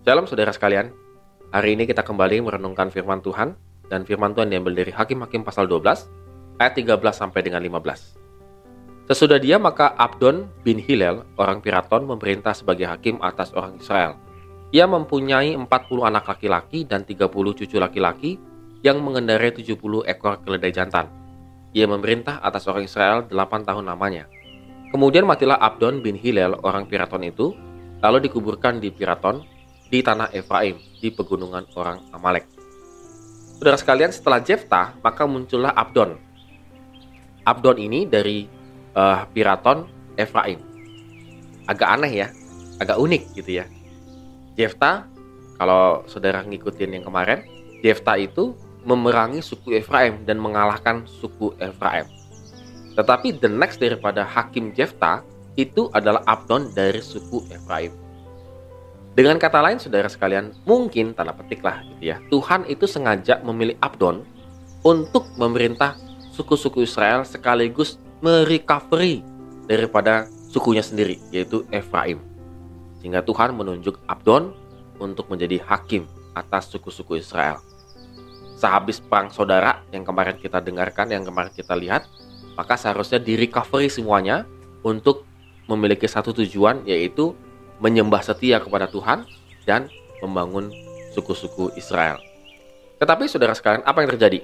Shalom saudara sekalian. Hari ini kita kembali merenungkan firman Tuhan dan firman Tuhan diambil dari Hakim-hakim pasal 12 ayat 13 sampai dengan 15. Sesudah dia maka Abdon bin Hilal, orang Piraton memerintah sebagai hakim atas orang Israel. Ia mempunyai 40 anak laki-laki dan 30 cucu laki-laki yang mengendarai 70 ekor keledai jantan. Ia memerintah atas orang Israel 8 tahun lamanya. Kemudian matilah Abdon bin Hilal orang Piraton itu, lalu dikuburkan di Piraton di tanah Efraim di pegunungan orang Amalek. Saudara sekalian, setelah Jefta, maka muncullah Abdon. Abdon ini dari uh, Piraton Efraim. Agak aneh ya, agak unik gitu ya. Jefta, kalau saudara ngikutin yang kemarin, Jefta itu memerangi suku Efraim dan mengalahkan suku Efraim. Tetapi the next daripada Hakim Jefta itu adalah Abdon dari suku Efraim. Dengan kata lain saudara sekalian, mungkin tanda petik lah gitu ya. Tuhan itu sengaja memilih Abdon untuk memerintah suku-suku Israel sekaligus merecovery daripada sukunya sendiri yaitu Efraim. Sehingga Tuhan menunjuk Abdon untuk menjadi hakim atas suku-suku Israel. Sehabis perang saudara yang kemarin kita dengarkan, yang kemarin kita lihat, maka seharusnya di recovery semuanya untuk memiliki satu tujuan yaitu menyembah setia kepada Tuhan dan membangun suku-suku Israel. Tetapi saudara sekalian, apa yang terjadi?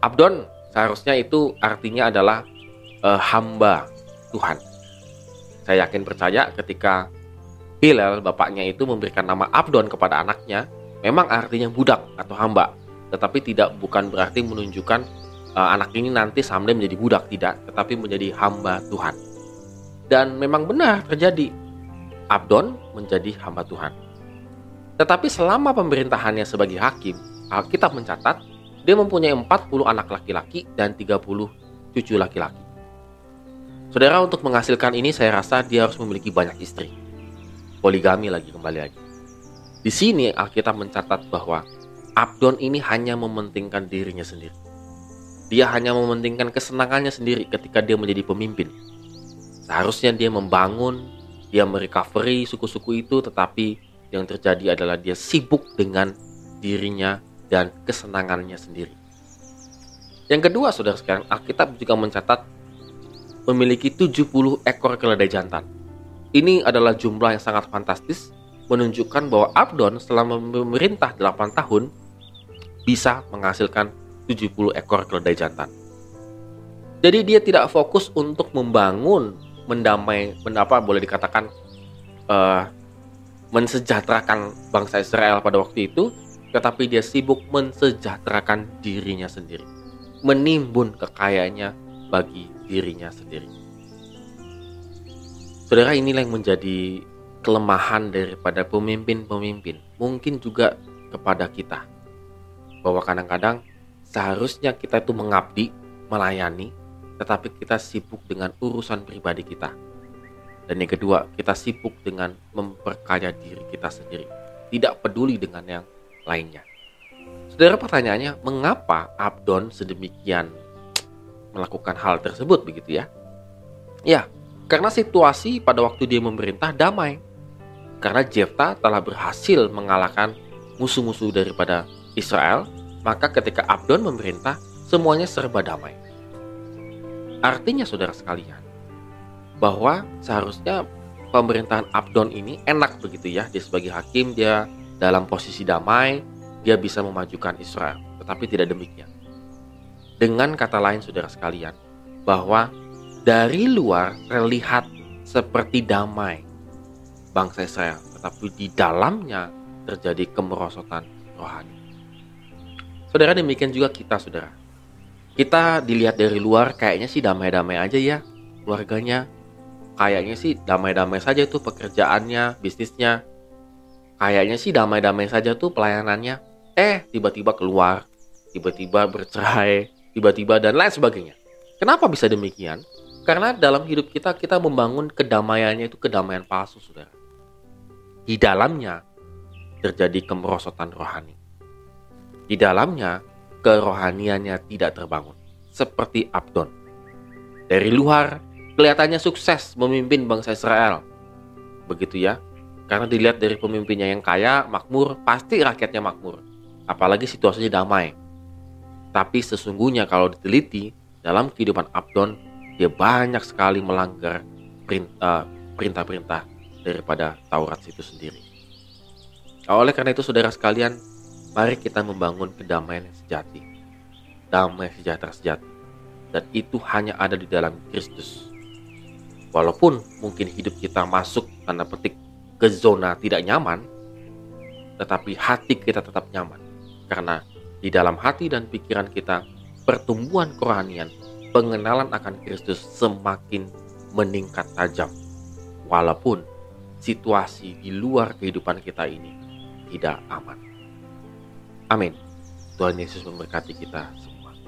Abdon seharusnya itu artinya adalah uh, hamba Tuhan. Saya yakin percaya ketika Hilal bapaknya itu memberikan nama Abdon kepada anaknya, memang artinya budak atau hamba, tetapi tidak bukan berarti menunjukkan uh, anak ini nanti someday menjadi budak tidak, tetapi menjadi hamba Tuhan. Dan memang benar terjadi. Abdon menjadi hamba Tuhan. Tetapi selama pemerintahannya sebagai hakim, Alkitab mencatat dia mempunyai 40 anak laki-laki dan 30 cucu laki-laki. Saudara untuk menghasilkan ini saya rasa dia harus memiliki banyak istri. Poligami lagi kembali lagi. Di sini Alkitab mencatat bahwa Abdon ini hanya mementingkan dirinya sendiri. Dia hanya mementingkan kesenangannya sendiri ketika dia menjadi pemimpin. Seharusnya dia membangun, dia merecovery suku-suku itu, tetapi yang terjadi adalah dia sibuk dengan dirinya dan kesenangannya sendiri. Yang kedua, saudara sekalian, Alkitab juga mencatat memiliki 70 ekor keledai jantan. Ini adalah jumlah yang sangat fantastis, menunjukkan bahwa Abdon selama memerintah 8 tahun bisa menghasilkan 70 ekor keledai jantan. Jadi dia tidak fokus untuk membangun, mendamai, mendapa boleh dikatakan uh, mensejahterakan bangsa Israel pada waktu itu, tetapi dia sibuk mensejahterakan dirinya sendiri, menimbun kekayaannya bagi dirinya sendiri. Saudara inilah yang menjadi kelemahan daripada pemimpin-pemimpin, mungkin juga kepada kita. Bahwa kadang-kadang seharusnya kita itu mengabdi, melayani, tetapi kita sibuk dengan urusan pribadi kita. Dan yang kedua, kita sibuk dengan memperkaya diri kita sendiri, tidak peduli dengan yang lainnya. Saudara pertanyaannya, mengapa Abdon sedemikian melakukan hal tersebut begitu ya? Ya, karena situasi pada waktu dia memerintah damai. Karena Jefta telah berhasil mengalahkan musuh-musuh daripada Israel, maka ketika Abdon memerintah, semuanya serba damai. Artinya saudara sekalian, bahwa seharusnya pemerintahan Abdon ini enak begitu ya, dia sebagai hakim dia dalam posisi damai, dia bisa memajukan Israel. Tetapi tidak demikian. Dengan kata lain saudara sekalian, bahwa dari luar terlihat seperti damai bangsa Israel, tetapi di dalamnya terjadi kemerosotan rohani. Saudara demikian juga kita saudara. Kita dilihat dari luar kayaknya sih damai-damai aja ya keluarganya. Kayaknya sih damai-damai saja tuh pekerjaannya, bisnisnya. Kayaknya sih damai-damai saja tuh pelayanannya. Eh, tiba-tiba keluar, tiba-tiba bercerai, tiba-tiba dan lain sebagainya. Kenapa bisa demikian? Karena dalam hidup kita kita membangun kedamaiannya itu kedamaian palsu, Saudara. Di dalamnya terjadi kemerosotan rohani. Di dalamnya kerohaniannya tidak terbangun, seperti Abdon. Dari luar kelihatannya sukses memimpin bangsa Israel. Begitu ya. Karena dilihat dari pemimpinnya yang kaya, makmur, pasti rakyatnya makmur. Apalagi situasinya damai. Tapi sesungguhnya kalau diteliti, dalam kehidupan Abdon, dia banyak sekali melanggar perintah-perintah daripada Taurat itu sendiri. Oleh karena itu, saudara sekalian, mari kita membangun kedamaian yang sejati. Damai sejahtera sejati. Dan itu hanya ada di dalam Kristus. Walaupun mungkin hidup kita masuk tanda petik ke zona tidak nyaman, tetapi hati kita tetap nyaman. Karena di dalam hati dan pikiran kita, pertumbuhan kerohanian, pengenalan akan Kristus semakin meningkat tajam. Walaupun situasi di luar kehidupan kita ini tidak aman. Amin. Tuhan Yesus memberkati kita.